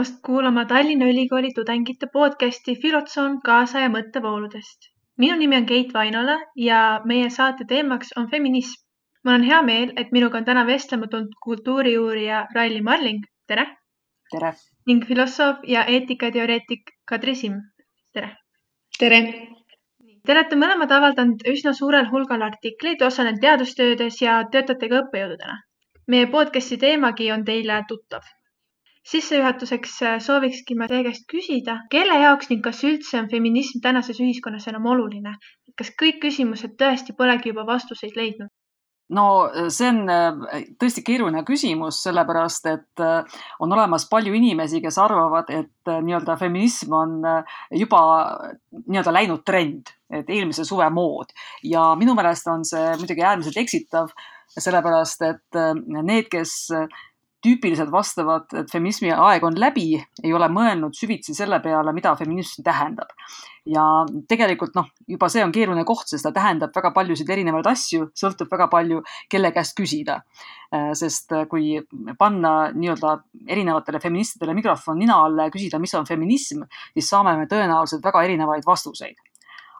tulemast kuulama Tallinna Ülikooli tudengite podcasti Filotsoon kaasaja mõttevooludest. minu nimi on Keit Vainola ja meie saate teemaks on feminism. mul on hea meel, et minuga on täna vestlema tulnud kultuuriuurija Raili Marling, tere! tere! ning filosoof ja eetikateoreetik Kadri Simm, tere! tere! Te olete mõlemad avaldanud üsna suurel hulgal artikleid, osalenud teadustöödes ja töötate ka õppejõududena. meie podcasti teemagi on teile tuttav sissejuhatuseks äh, soovikski ma teie käest küsida, kelle jaoks ning kas üldse on feminism tänases ühiskonnas enam oluline? kas kõik küsimused tõesti polegi juba vastuseid leidnud? no see on äh, tõesti keeruline küsimus, sellepärast et äh, on olemas palju inimesi, kes arvavad, et nii-öelda feminism on juba nii-öelda läinud trend, et eelmise suve mood ja minu meelest on see muidugi äärmiselt eksitav, sellepärast et need, kes tüüpiliselt vastavad, et feminismi aeg on läbi, ei ole mõelnud süvitsi selle peale, mida feminism tähendab. ja tegelikult noh, juba see on keeruline koht, sest ta tähendab väga paljusid erinevaid asju, sõltub väga palju, kelle käest küsida. Äh, sest kui panna nii-öelda erinevatele feministidele mikrofon nina alla ja küsida, mis on feminism, siis saame me tõenäoliselt väga erinevaid vastuseid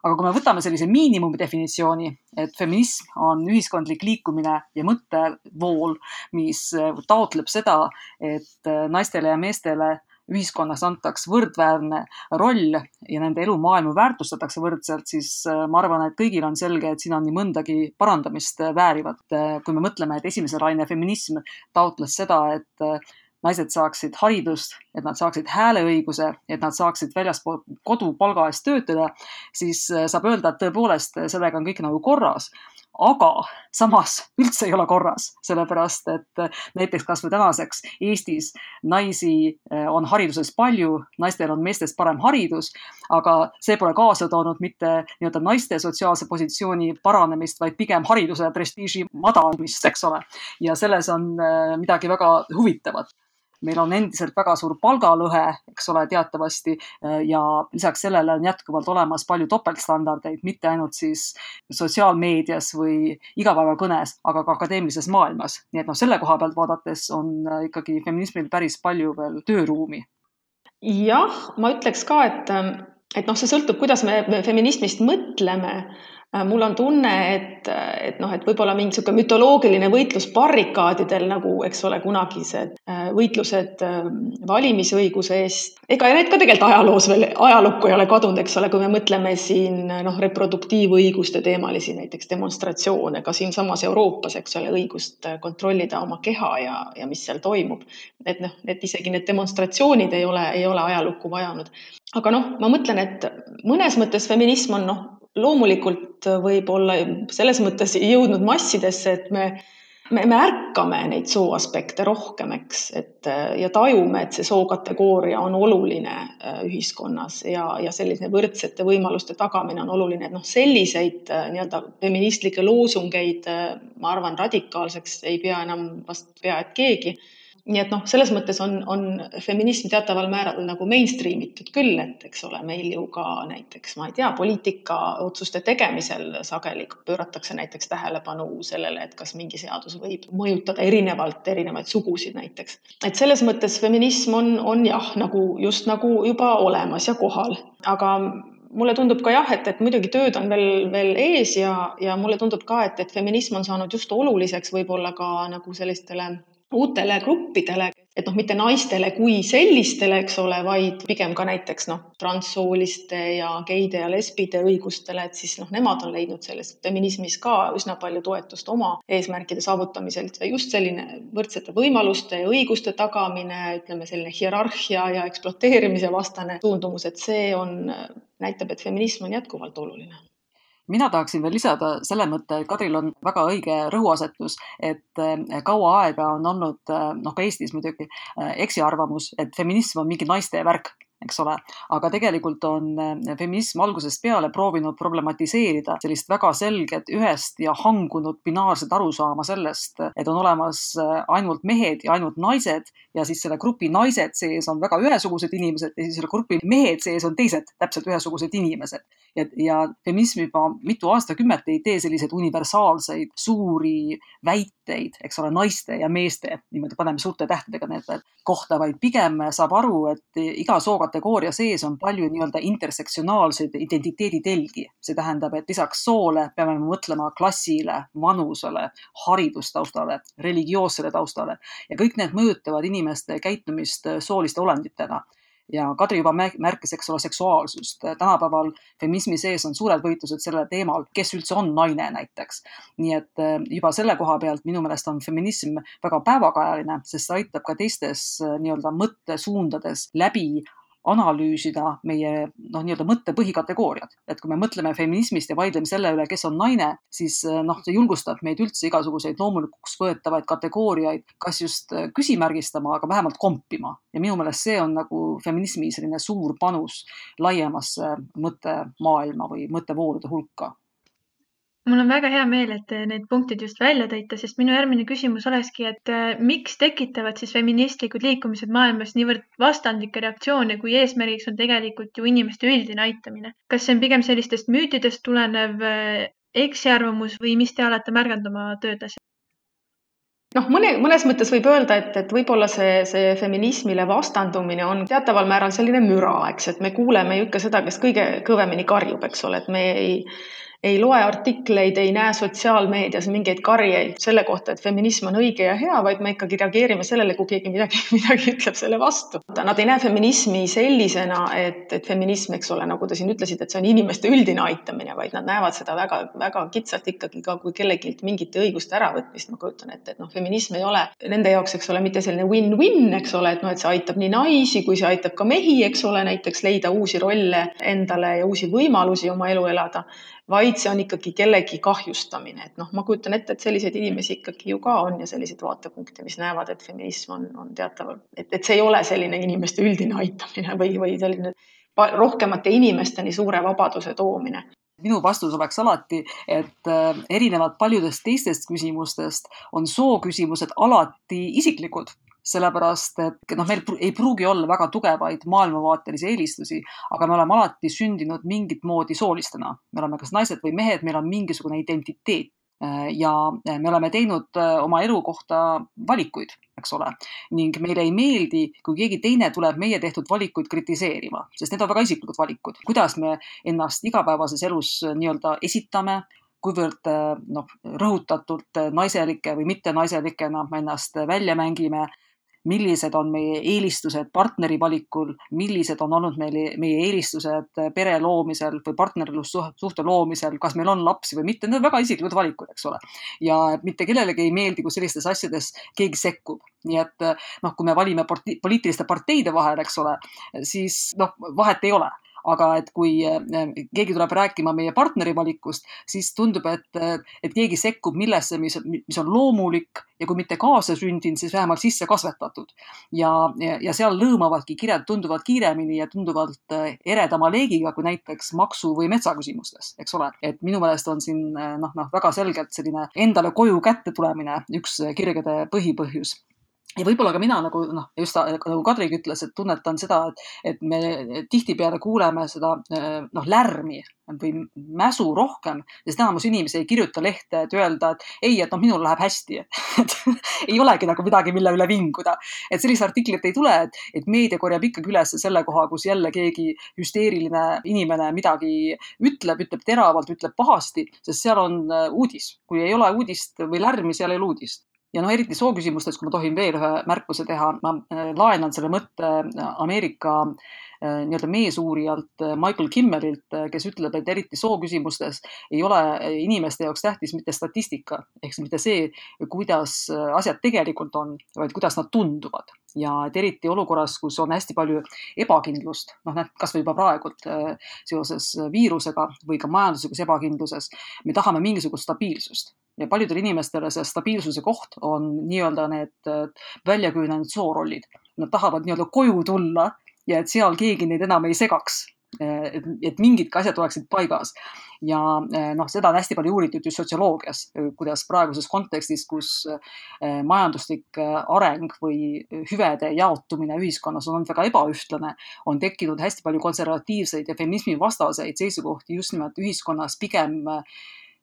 aga kui me võtame sellise miinimumdefinitsiooni, et feminism on ühiskondlik liikumine ja mõttevool, mis äh, taotleb seda, et äh, naistele ja meestele ühiskonnas antaks võrdväärne roll ja nende elumaailmu väärtustatakse võrdselt, siis äh, ma arvan, et kõigil on selge, et siin on nii mõndagi parandamist väärivat. kui me mõtleme, et esimese laine feminism taotles seda, et naised saaksid haridust, et nad saaksid hääleõiguse, et nad saaksid väljaspool kodu palga eest töötada, siis äh, saab öelda, et tõepoolest äh, sellega on kõik nagu korras. aga samas üldse ei ole korras, sellepärast et äh, näiteks kasvõi tänaseks Eestis naisi on hariduses palju, naistel on meestest parem haridus, aga see pole kaasa toonud mitte nii-öelda naiste sotsiaalse positsiooni paranemist, vaid pigem hariduse prestiiži madalamist, eks ole. ja selles on midagi väga huvitavat meil on endiselt väga suur palgalõhe, eks ole, teatavasti ja lisaks sellele on jätkuvalt olemas palju topeltstandardeid, mitte ainult siis sotsiaalmeedias või igapäevakõnes, aga ka akadeemilises maailmas. nii et noh, selle koha pealt vaadates on ikkagi feminismil päris palju veel tööruumi. jah, ma ütleks ka, et, et noh, see sõltub, kuidas me feminismist mõtleme mul on tunne, et, et noh, et võib-olla mingi niisugune mütoloogiline võitlus barrikaadidel nagu, eks ole, kunagised äh, võitlused ähm, valimisõiguse eest. ega need ka tegelikult ajaloos veel, ajalukku ei ole kadunud, eks ole, kui me mõtleme siin noh, reproduktiivõiguste teemalisi näiteks demonstratsioone ka siinsamas Euroopas, eks ole, õigust äh, kontrollida oma keha ja, ja mis seal toimub. et noh, et isegi need demonstratsioonid ei ole, ei ole ajalukku vajanud. aga noh, ma mõtlen, et mõnes mõttes feminism on noh, loomulikult võib-olla selles mõttes jõudnud massidesse, et me, me, me ärkame neid sooaspekte rohkem, eks, et ja tajume, et see sookategooria on oluline äh, ühiskonnas ja, ja sellise võrdsete võimaluste tagamine on oluline, et noh, selliseid äh, nii-öelda feministlikke loosungeid, äh, ma arvan, radikaalseks ei pea enam vast pea et keegi nii et noh, selles mõttes on, on feminism teataval määral nagu mainstream itud küll, et eks ole, meil ju ka näiteks, ma ei tea, poliitikaotsuste tegemisel sageli pööratakse näiteks tähelepanu sellele, et kas mingi seadus võib mõjutada erinevalt erinevaid sugusid näiteks. et selles mõttes feminism on, on jah, nagu just nagu juba olemas ja kohal, aga mulle tundub ka jah, et, et muidugi tööd on veel, veel ees ja, ja mulle tundub ka, et, et feminism on saanud just oluliseks võib-olla ka nagu sellistele uutele gruppidele, et noh, mitte naistele kui sellistele, eks ole, vaid pigem ka näiteks noh, transsooliste ja geide ja lesbide õigustele, et siis noh, nemad on leidnud selles feminismis ka üsna palju toetust oma eesmärkide saavutamisel. just selline võrdsete võimaluste ja õiguste tagamine, ütleme selline hierarhia ja ekspluateerimise vastane suundumus, et see on, näitab, et feminism on jätkuvalt oluline mina tahaksin veel lisada selle mõtte, et Kadril on väga õige rõhuasetus, et eh, kaua aega on olnud, eh, noh ka Eestis muidugi, eh, eksiarvamus, et feminism on mingi naiste värk eks ole, aga tegelikult on äh, feminism algusest peale proovinud problematiseerida sellist väga selget ühest ja hangunud binaarset arusaama sellest, et on olemas äh, ainult mehed ja ainult naised ja siis selle grupi naised sees on väga ühesugused inimesed ja siis selle grupi mehed sees on teised täpselt ühesugused inimesed. ja, ja feminism juba mitu aastakümmet ei tee selliseid universaalseid suuri väiteid, eks ole, naiste ja meeste, niimoodi paneme suurte tähtedega need kohta, vaid pigem saab aru, et iga sooga kategooria sees on palju nii-öelda intersektsionaalseid identiteeditelgi. see tähendab, et lisaks soole peame me mõtlema klassile, vanusele, haridustaustale, religioossele taustale ja kõik need mõjutavad inimeste käitumist sooliste olenditena ja Kadri juba märkis, eks ole, seksuaalsust. tänapäeval feminismi sees on suured võitlused sellel teemal, kes üldse on naine näiteks. nii et eh, juba selle koha pealt minu meelest on feminism väga päevakajaline, sest see aitab ka teistes eh, nii-öelda mõttesuundades läbi analüüsida meie noh, nii-öelda mõtte põhikategooriad. et kui me mõtleme feminismist ja vaidleme selle üle, kes on naine, siis eh, noh, see julgustab meid üldse igasuguseid loomulikuks võetavaid kategooriaid, kas just eh, küsimärgistama, aga vähemalt kompima. ja minu meelest see on nagu feminismi selline suur panus laiemasse mõttemaailma või mõttevoolude hulka mul on väga hea meel, et te need punktid just välja tõite, sest minu järgmine küsimus olekski, et äh, miks tekitavad siis feministlikud liikumised maailmas niivõrd vastandlikke reaktsioone, kui eesmärgiks on tegelikult ju inimeste üldine aitamine? kas see on pigem sellistest müütidest tulenev äh, eksiarvamus või mis te olete märganud oma töödes? noh, mõne, mõnes mõttes võib öelda, et, et võib-olla see, see feminismile vastandumine on teataval määral selline müra, eks, et me kuuleme ju ikka seda, kes kõige kõvemini karjub, eks ole, et me ei ei loe artikleid, ei näe sotsiaalmeedias mingeid karjeid selle kohta, et feminism on õige ja hea, vaid me ikkagi reageerime sellele, kui keegi midagi, midagi ütleb selle vastu. Nad ei näe feminismi sellisena, et, et feminism, eks ole, nagu te siin ütlesite, et see on inimeste üldine aitamine, vaid nad näevad seda väga, väga kitsalt ikkagi ka kui kellelgi mingite õiguste äravõtmist. ma kujutan ette, et noh, feminism ei ole nende jaoks, eks ole, mitte selline win-win, eks ole, et noh, et see aitab nii naisi kui see aitab ka mehi, eks ole, näiteks leida uusi rolle endale ja uusi võimalusi oma elu elada vaid see on ikkagi kellegi kahjustamine, et noh, ma kujutan ette, et selliseid inimesi ikkagi ju ka on ja selliseid vaatepunkte, mis näevad, et feminism on, on teatav, et, et see ei ole selline inimeste üldine aitamine või, või selline rohkemate inimesteni suure vabaduse toomine. Minu vastus oleks alati, et äh, erinevalt paljudest teistest küsimustest on sooküsimused alati isiklikud sellepärast et noh, meil ei pruugi olla väga tugevaid maailmavaatelisi eelistusi, aga me oleme alati sündinud mingit moodi soolistena. me oleme kas naised või mehed, meil on mingisugune identiteet ja me oleme teinud äh, oma elu kohta valikuid, eks ole, ning meile ei meeldi, kui keegi teine tuleb meie tehtud valikuid kritiseerima, sest need on väga isiklikud valikud. kuidas me ennast igapäevases elus äh, nii-öelda esitame, kuivõrd äh, noh, rõhutatult naiselike või mittenaiselikena me ennast välja mängime millised on meie eelistused partneri valikul, millised on olnud meil, meie eelistused pere loomisel või partnerlussuhte loomisel, kas meil on lapsi või mitte, need on väga isiklikud valikud, eks ole. ja mitte kellelegi ei meeldi, kui sellistes asjades keegi sekkub. nii et noh, kui me valime poliitiliste parteide vahel, eks ole, siis noh, vahet ei ole aga et kui äh, keegi tuleb rääkima meie partneri valikust, siis tundub, et, et keegi sekkub millesse, mis, mis on loomulik ja kui mitte kaasasündinud, siis vähemalt sisse kasvatatud. ja, ja, seal lõõmavadki kirjad tunduvalt kiiremini ja tunduvalt äh, eredama leegiga kui näiteks maksu või metsaküsimustes, eks ole. et minu meelest on siin äh, noh, noh väga selgelt selline endale koju kätte tulemine üks kirgede põhipõhjus ja võib-olla ka mina nagu noh, just nagu Kadrigi ütles, et tunnetan seda, et, et me tihtipeale kuuleme seda noh, lärmi või mäsu rohkem, sest enamus inimesi ei kirjuta lehte, et öelda, et ei, et noh, minul läheb hästi et ei olegi nagu midagi, mille üle vinguda. et sellist artiklit ei tule, et, et meedia korjab ikkagi üles selle koha, kus jälle keegi hüsteeriline inimene midagi ütleb, ütleb teravalt, ütleb pahasti, sest seal on uudis. kui ei ole uudist või lärmi, seal ei ole uudist ja noh, eriti sooküsimustes, kui ma tohin veel ühe märkuse teha, ma äh, laenan selle mõtte äh, Ameerika äh, nii-öelda meesuurijalt Michael Kimmelilt, kes ütleb, et eriti sooküsimustes ei ole inimeste jaoks tähtis mitte statistika ehk siis mitte see, kuidas asjad tegelikult on, vaid kuidas nad tunduvad. Ja et eriti olukorras, kus on hästi palju ebakindlust, noh, näed kasvõi juba praegult seoses viirusega või ka majanduslikus ebakindluses, me tahame mingisugust stabiilsust ja paljudele inimestele see stabiilsuse koht on nii-öelda need äh, välja kujunenud soorollid. Nad tahavad nii-öelda koju tulla ja et seal keegi neid enam ei segaks et, et mingidki asjad oleksid paigas. ja noh, seda on hästi palju uuritud just sotsioloogias, kuidas praeguses kontekstis, kus majanduslik areng või hüvede jaotumine ühiskonnas on olnud väga ebaühtlane, on tekkinud hästi palju konservatiivseid ja feminismi vastaseid seisukohti just nimelt ühiskonnas pigem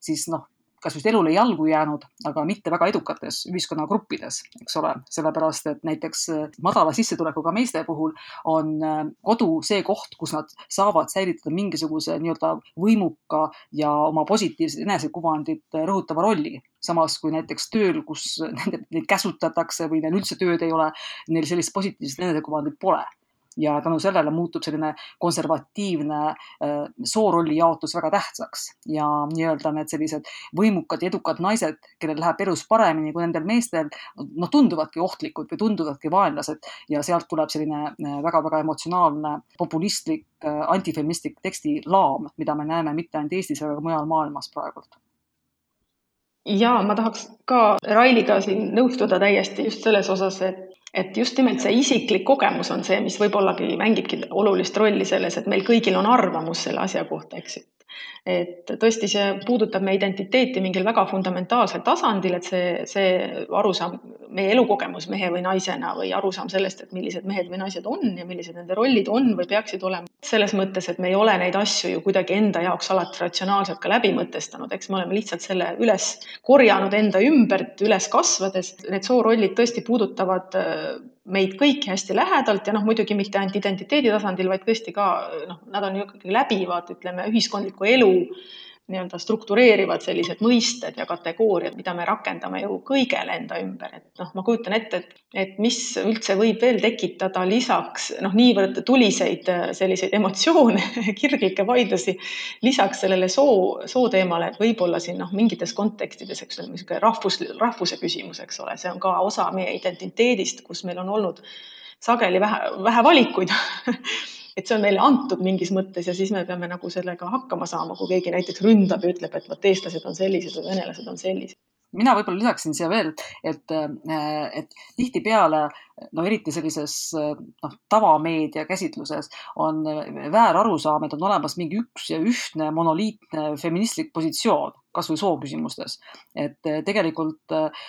siis noh, kas just elule jalgu jäänud, aga mitte väga edukates ühiskonnagruppides, eks ole, sellepärast et näiteks äh, madala sissetulekuga meeste puhul on äh, kodu see koht, kus nad saavad säilitada mingisuguse nii-öelda võimuka ja oma positiivset enesekuvandit äh, rõhutava rolli. Samas kui näiteks tööl, kus neid käsutatakse või neil üldse tööd ei ole, neil sellist positiivset enesekuvandit pole ja tänu sellele muutub selline konservatiivne äh, soorolli jaotus väga tähtsaks. Ja nii-öelda need sellised võimukad ja edukad naised, kellel läheb elus paremini kui nendel meestel, noh, tunduvadki ohtlikud või tunduvadki vaenlased ja sealt tuleb selline väga-väga äh, emotsionaalne, populistlik, äh, antifeministlik tekstilaam, mida me näeme mitte ainult Eestis, aga ka mujal maailmas praegult. Ja ma tahaks ka Railiga siin nõustuda täiesti just selles osas, et et just nimelt see isiklik kogemus on see, mis võib-ollagi mängibki olulist rolli selles, et meil kõigil on arvamus selle asja kohta, eks ju et tõesti, see puudutab meie identiteeti mingil väga fundamentaalsel tasandil, et see, see arusaam, meie elukogemus mehe või naisena või arusaam sellest, et millised mehed või naised on ja millised nende rollid on või peaksid olema. selles mõttes, et me ei ole neid asju ju kuidagi enda jaoks alati ratsionaalselt ka läbi mõtestanud, eks me oleme lihtsalt selle üles korjanud enda ümbert üles kasvades. Need soorollid tõesti puudutavad meid kõiki hästi lähedalt ja noh, muidugi mitte ainult identiteedi tasandil, vaid tõesti ka noh, nad on ju ikkagi läbivad, ütleme, ühiskondliku elu nii-öelda struktureerivad sellised mõisted ja kategooriad, mida me rakendame ju kõigele enda ümber, et noh, ma kujutan ette, et, et mis üldse võib veel tekitada lisaks noh, niivõrd tuliseid selliseid emotsioone kirglikke vaidlusi lisaks sellele soo, sooteemale, et võib-olla siin noh, mingites kontekstides, eks ole, niisugune rahvus, rahvuse küsimus, eks ole, see on ka osa meie identiteedist, kus meil on olnud sageli vähe, vähe valikuid et see on meile antud mingis mõttes ja siis me peame nagu sellega hakkama saama, kui keegi näiteks ründab ja ütleb, et vot eestlased on sellised või venelased on sellised mina võib-olla lisaksin siia veel, et, et tihtipeale no eriti sellises noh, tavameedia käsitluses on väärarusaam, et on olemas mingi üks ja ühtne monoliitne feministlik positsioon, kasvõi sooküsimustes. et tegelikult äh,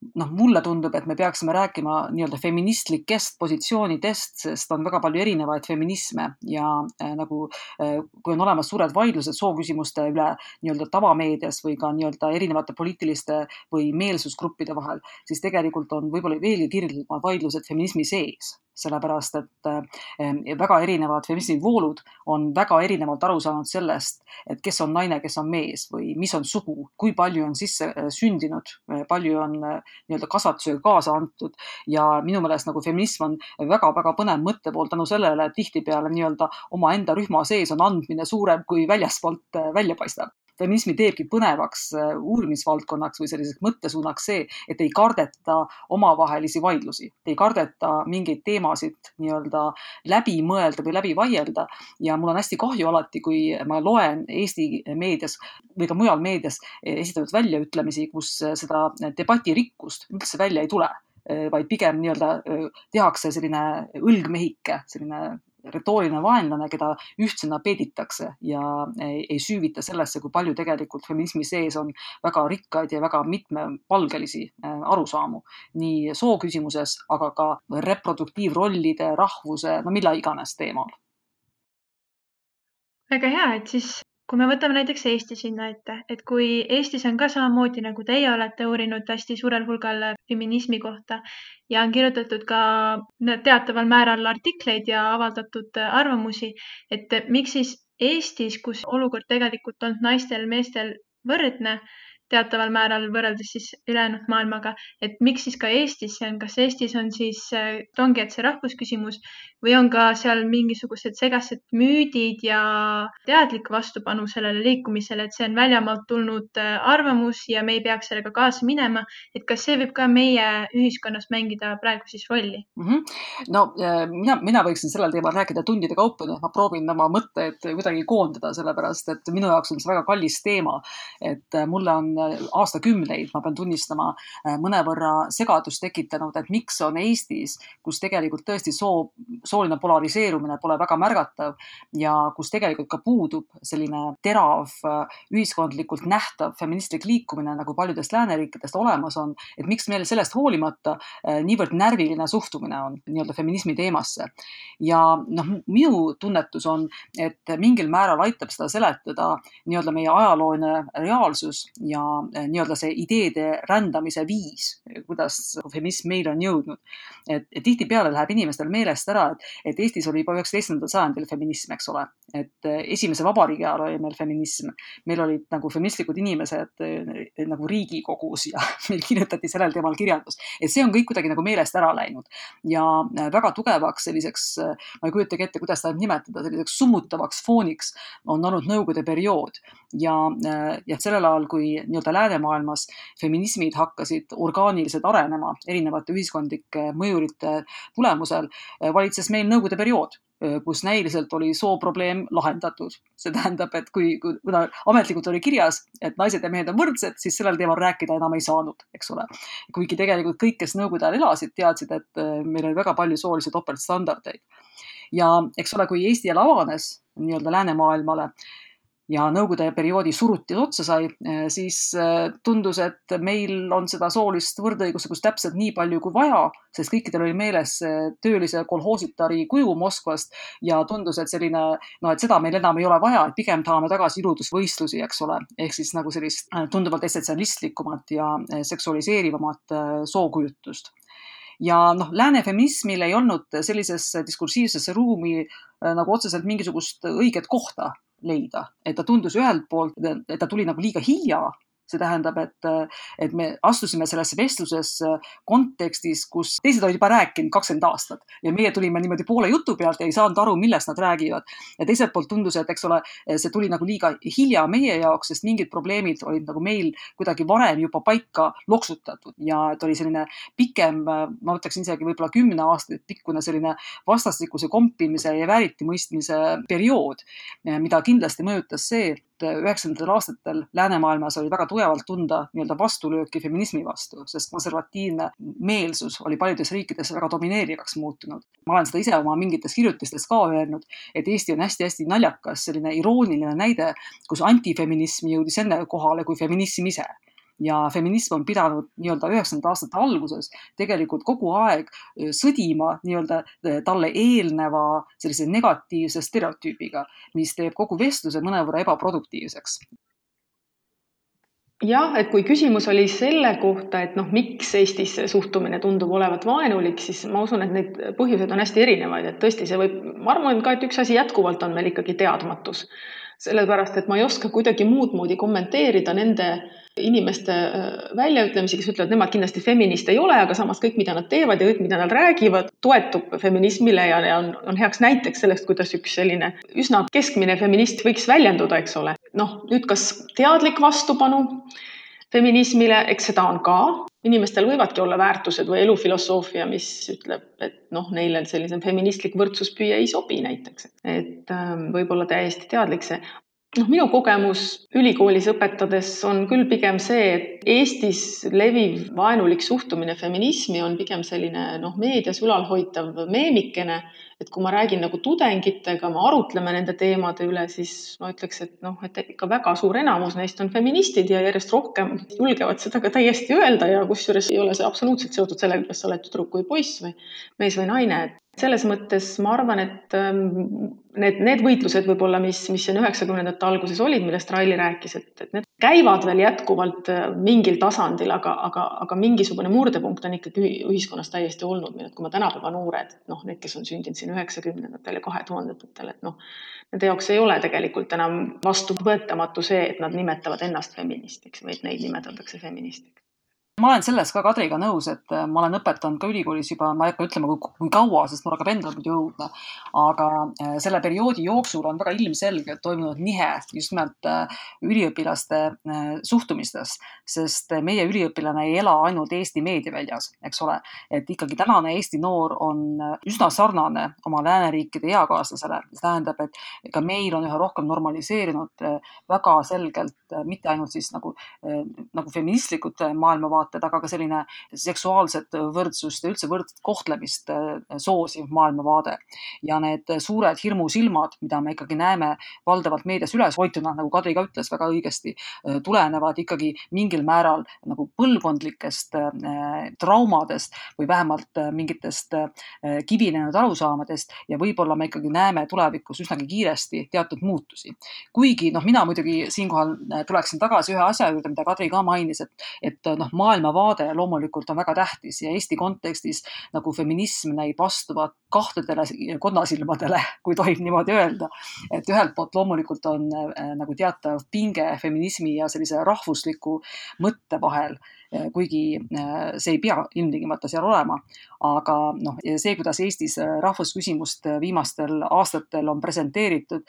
noh, mulle tundub, et me peaksime rääkima nii-öelda feministlikest positsioonidest, sest on väga palju erinevaid feminisme ja äh, nagu äh, kui on olemas suured vaidlused sooküsimuste üle nii-öelda tavameedias või ka nii-öelda erinevate poliitiliste või meelsusgruppide vahel, siis tegelikult on võib-olla veelgi kirglimad vaidlused feminismi sees sellepärast et eh, väga erinevad feministivoolud on väga erinevalt aru saanud sellest, et kes on naine, kes on mees või mis on sugu, kui palju on sisse eh, sündinud, palju on nii-öelda kasvatusega kaasa antud. Ja minu meelest nagu feminism on väga-väga põnev mõttepool tänu sellele, et tihtipeale nii-öelda omaenda rühma sees on andmine suurem, kui väljaspoolt välja paistab feminismi teebki põnevaks äh, uurimisvaldkonnaks või selliseks mõttesuunaks see, et ei kardeta omavahelisi vaidlusi, ei kardeta mingeid teemasid nii-öelda läbi mõelda või läbi vaielda. ja mul on hästi kahju alati, kui ma loen Eesti meedias või ka mujal meedias esitatud väljaütlemisi, kus seda debati rikkust üldse välja ei tule vaid pigem nii-öelda tehakse selline õlgmehike, selline retooriline vaenlane, keda ühtsena peeditakse ja ei, ei süüvita sellesse, kui palju tegelikult feminismi sees on väga rikkaid ja väga mitmepalgelisi äh, arusaamu nii soo küsimuses, aga ka reproduktiivrollide, rahvuse, no mille iganes teemal. väga hea, et siis kui me võtame näiteks Eesti sinna ette, et kui Eestis on ka samamoodi, nagu teie olete uurinud hästi suurel hulgal feminismi kohta ja on kirjutatud ka teataval määral artikleid ja avaldatud arvamusi, et miks siis Eestis, kus olukord tegelikult on naistel-meestel võrdne, teataval määral võrreldes siis ülejäänud maailmaga, et miks siis ka Eestis see on, kas Eestis on siis, ongi, et see rahvusküsimus või on ka seal mingisugused segased müüdid ja teadlik vastupanu sellele liikumisele, et see on väljamaalt tulnud äh, arvamus ja me ei peaks sellega kaasa minema. et kas see võib ka meie ühiskonnas mängida praegu siis rolli mm? -hmm. no äh, mina, mina võiksin sellel teemal rääkida tundide kaupa, nii et ma proovin oma mõtteid kuidagi koondada, sellepärast et minu jaoks on see väga kallis teema. et mulle on aastakümneid, ma pean tunnistama, äh, mõnevõrra segadust tekitanud, et miks on Eestis, kus tegelikult tõesti soo, sooline polariseerumine pole väga märgatav ja kus tegelikult ka puudub selline terav, ühiskondlikult nähtav feministlik liikumine, nagu paljudest lääneriikidest olemas on, et miks meil sellest hoolimata niivõrd närviline suhtumine on nii-öelda feminismi teemasse. ja noh, minu tunnetus on, et mingil määral aitab seda seletada nii-öelda meie ajalooline reaalsus ja nii-öelda see ideede rändamise viis, kuidas feminism meile on jõudnud. et, et tihtipeale läheb inimestel meelest ära, et, Eestis oli juba üheksateistkümnendal sajandil feminism, eks ole, et eh, esimese vabariigi ajal oli meil feminism, meil olid nagu feministlikud inimesed eh, nagu Riigikogus ja meil kirjutati sellel teemal kirjandust, et see on kõik kuidagi nagu meelest ära läinud. Ja eh, väga tugevaks selliseks, ma ei kujutagi ette, kuidas seda nimetada, selliseks summutavaks fooniks on olnud Nõukogude periood. Ja, ja sellel ajal, kui nii-öelda läänemaailmas feminismid hakkasid orgaaniliselt arenema erinevate ühiskondlike mõjurite tulemusel, valitses meil Nõukogude periood kus näiliselt oli sooprobleem lahendatud. see tähendab, et kui, kui, kuna ametlikult oli kirjas, et naised ja mehed on võrdsed, siis sellel teemal rääkida enam ei saanud, eks ole. kuigi tegelikult kõik, kes nõukogude ajal elasid, teadsid, et meil oli väga palju soolisi topeltstandardeid. ja eks ole, kui Eesti jälle avanes nii-öelda läänemaailmale, ja Nõukogude perioodi surutis otsa sai, eh, siis eh, tundus, et meil on seda soolist võrdõiguslikkust täpselt nii palju kui vaja, sest kõikidel oli meeles töölise kolhoositari kuju Moskvast ja tundus, et selline, no et seda meil enam ei ole vaja, et pigem tahame tagasi iludusvõistlusi, eks ole, ehk siis nagu sellist eh, tunduvalt essentsialistlikumat ja seksualiseerivamat sookujutust. Ja noh, lääne feminismil ei olnud sellisesse diskursiivsesse ruumi nagu otseselt mingisugust õiget kohta leida, et ta tundus ühelt poolt, et ta tuli nagu liiga hilja see tähendab, et, et me astusime sellesse vestlusesse kontekstis, kus teised olid juba rääkinud kakskümmend aastat ja meie tulime niimoodi poole jutu pealt ja ei saanud aru, millest nad räägivad. ja teiselt poolt tundus, et eks ole, see tuli nagu liiga hilja meie jaoks, sest mingid probleemid olid nagu meil kuidagi varem juba paika loksutatud ja et oli selline pikem, ma ütleksin isegi võib-olla kümne aastat pikkune selline vastastikuse kompimise ja vääritimõistmise periood, mida kindlasti mõjutas see, üheksakümnendatel aastatel läänemaailmas oli väga tugevalt tunda nii-öelda vastulööki feminismi vastu, sest konservatiivne meelsus oli paljudes riikides väga domineerivaks muutunud. ma olen seda ise oma mingites kirjutistes ka öelnud, et Eesti on hästi-hästi naljakas selline irooniline näide, kus antifeminism jõudis enne kohale kui feminism ise ja feminism on pidanud nii-öelda üheksakümnendate aastate alguses tegelikult kogu aeg sõdima nii-öelda talle eelneva sellise negatiivse stereotüübiga, mis teeb kogu vestluse mõnevõrra ebaproduktiivseks. Jah, et kui küsimus oli selle kohta, et noh, miks Eestis see suhtumine tundub olevat vaenulik, siis ma usun, et neid põhjuseid on hästi erinevaid, et tõesti, see võib, ma arvan ka, et üks asi jätkuvalt on meil ikkagi teadmatus sellepärast et ma ei oska kuidagi muud moodi kommenteerida nende inimeste äh, väljaütlemisi, kes ütlevad, nemad kindlasti feminist ei ole, aga samas kõik, mida nad teevad ja kõik, mida nad räägivad, toetub feminismile ja, on, on heaks näiteks sellest, kuidas üks selline üsna keskmine feminist võiks väljenduda, eks ole. noh, nüüd kas teadlik vastupanu feminismile, eks seda on ka, inimestel võivadki olla väärtused või elufilosoofia, mis ütleb, et noh, neile selline feministlik võrdsuspüüe ei sobi näiteks, et ähm, võib-olla täiesti teadlik see. noh, minu kogemus ülikoolis õpetades on küll pigem see, et Eestis leviv vaenulik suhtumine feminismi on pigem selline noh, meedias ülalhoitav meemikene. Et kui ma räägin nagu tudengitega, me arutleme nende teemade üle, siis ma ütleks, et noh, et ikka väga suur enamus neist on feministid ja järjest rohkem julgevad seda ka täiesti öelda ja kusjuures ei ole see absoluutselt seotud sellega, kas sa oled tüdruk või poiss või mees või naine, et selles mõttes ma arvan, et ähm, need, need võitlused võib-olla, mis, mis siin üheksakümnendate alguses olid, millest Raili rääkis, et, et need käivad veel jätkuvalt äh, mingil tasandil, aga, aga, aga mingisugune murdepunkt on ikkagi ühiskonnas täiesti olnud. Meil, et kui ma tänapäeva noored, noh, need, kes on sündinud siin üheksakümnendatel ja kahe tuhandendatel, et noh, nende jaoks ei ole tegelikult enam vastuvõetamatu see, et nad nimetavad ennast feministiks et neid nimetatakse feministiks ma olen selles ka Kadriga nõus, et äh, ma olen õpetanud ka ülikoolis juba, ma ei hakka ütlema, kui kaua, sest mul hakkab endal muidu jõudma. aga äh, selle perioodi jooksul on väga ilmselgelt toimunud nihe just nimelt äh, üliõpilaste suhtumistes, sest meie üliõpilane ei ela ainult Eesti meediaväljas, eks ole. et ikkagi tänane Eesti noor on üsna sarnane oma lääneriikide eakaaslasele, mis tähendab, et ka meil on üha rohkem normaliseerinud väga selgelt mitte ainult siis nagu, nagu feministlikud maailmavaated, maailmavaated, aga ka selline seksuaalset võrdsust ja üldse võrdset kohtlemist soosiv maailmavaade. ja need suured hirmusilmad, mida me ikkagi näeme valdavalt meedias üles hoituna, nagu Kadri ka ütles väga õigesti, tulenevad ikkagi mingil määral nagu põlvkondlikest traumadest või vähemalt mingitest kivinenud arusaamadest ja võib-olla me ikkagi näeme tulevikus üsnagi kiiresti teatud muutusi. kuigi noh, mina muidugi siinkohal tuleksin tagasi ühe asja juurde, mida Kadri ka mainis, et, et noh, maailmavaade loomulikult on väga tähtis ja Eesti kontekstis nagu feminism näib vastuvat kahtedele konnasilmadele, kui tohib niimoodi öelda. et ühelt poolt loomulikult on äh, nagu teatav pinge feminismi ja sellise rahvusliku mõtte vahel kuigi äh, see ei pea ilmtingimata seal olema. aga noh, see, kuidas Eestis rahvusküsimust viimastel aastatel on presenteeritud,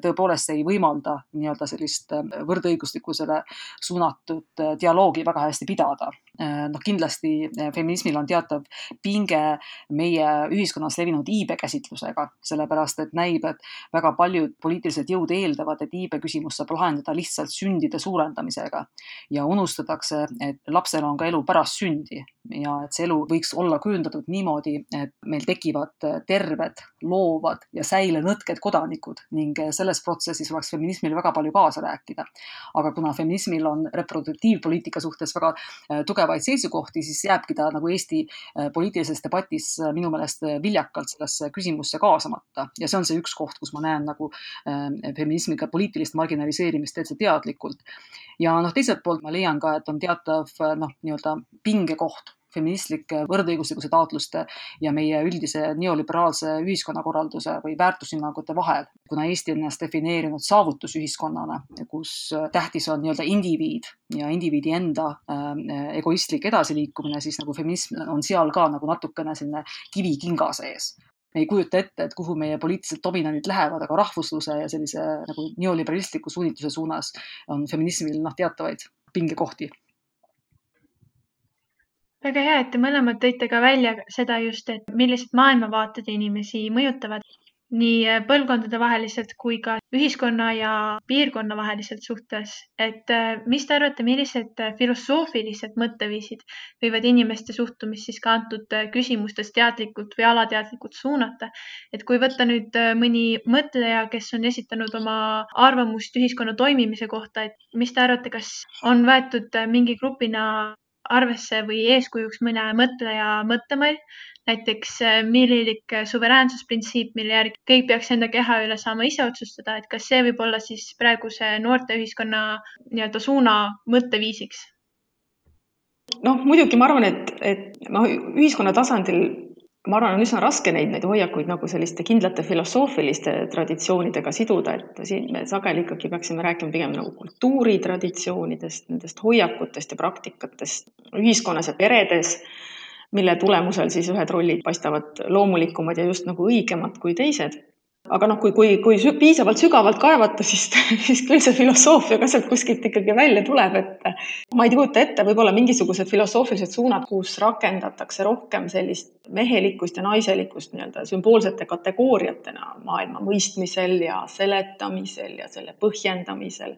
tõepoolest ei võimalda nii-öelda sellist võrdõiguslikkusele suunatud dialoogi väga hästi pidada. Noh, kindlasti feminismil on teatav pinge meie ühiskonnas levinud iibekäsitlusega, sellepärast et näib, et väga paljud poliitilised jõud eeldavad, et iibeküsimust saab lahendada lihtsalt sündide suurendamisega ja unustatakse, et lapsel on ka elu pärast sündi ja et see elu võiks olla kujundatud niimoodi, et meil tekivad terved, loovad ja säilenõtked kodanikud ning selles protsessis oleks feminismil väga palju kaasa rääkida. aga kuna feminismil on reproduktiivpoliitika suhtes väga äh, tugevaid seisukohti, siis jääbki ta nagu Eesti äh, poliitilises debatis äh, minu meelest viljakalt viisakalt sellesse küsimusse kaasamata ja see on see üks koht, kus ma näen nagu äh, feminismiga poliitilist marginaliseerimist täitsa teadlikult. ja noh, teiselt poolt ma leian ka, et on teatav noh, nii-öelda pingekoht feministlike võrdõiguslikkuse taotluste ja meie üldise neoliberaalse ühiskonnakorralduse või väärtushinnangute vahel. kuna Eesti on ennast defineerinud saavutusühiskonnana, kus tähtis on nii-öelda indiviid ja indiviidi enda äh, egoistlik edasiliikumine, siis nagu feminism on seal ka nagu natukene selline kivi kinga sees me ei kujuta ette, et kuhu meie poliitilised dominandid lähevad, aga rahvusluse ja sellise nagu neoliberalistliku suunitluse suunas on feminismil noh, teatavaid pingekohti väga hea, et te mõlemad tõite ka välja seda just, et millised maailmavaated inimesi mõjutavad nii põlvkondadevaheliselt kui ka ühiskonna ja piirkonna vaheliselt suhtes. et äh, mis te arvate, millised filosoofilised mõtteviisid võivad inimeste suhtumist siis ka antud äh, küsimustes teadlikult või alateadlikult suunata? et kui võtta nüüd äh, mõni mõtleja, kes on esitanud oma arvamust ühiskonna toimimise kohta, et mis te arvate, kas on võetud mingi grupina arvesse või eeskujuks mõne mõtleja mõttemall, näiteks äh, millilik suveräänsusprintsiip, mille järgi kõik peaks enda keha üle saama ise otsustada, et kas see võib olla siis praeguse noorteühiskonna nii-öelda suuna mõtteviisiks? noh, muidugi ma arvan, et, et noh, ühiskonna tasandil ma arvan, on üsna raske neid, neid hoiakuid nagu selliste kindlate filosoofiliste traditsioonidega siduda, et siin me sageli ikkagi peaksime rääkima pigem nagu kultuuritraditsioonidest, nendest hoiakutest ja praktikatest ühiskonnas ja peredes, mille tulemusel siis ühed rollid paistavad loomulikumad ja just nagu õigemad kui teised aga noh, kui, kui, kui piisavalt sügavalt kaevata, siis, siis küll see filosoofia ka sealt kuskilt ikkagi välja tuleb, et ma ei kujuta ette, võib-olla mingisugused filosoofilised suunad, kus rakendatakse rohkem sellist mehelikkust ja naiselikkust nii-öelda sümboolsete kategooriatena maailma mõistmisel ja seletamisel ja selle põhjendamisel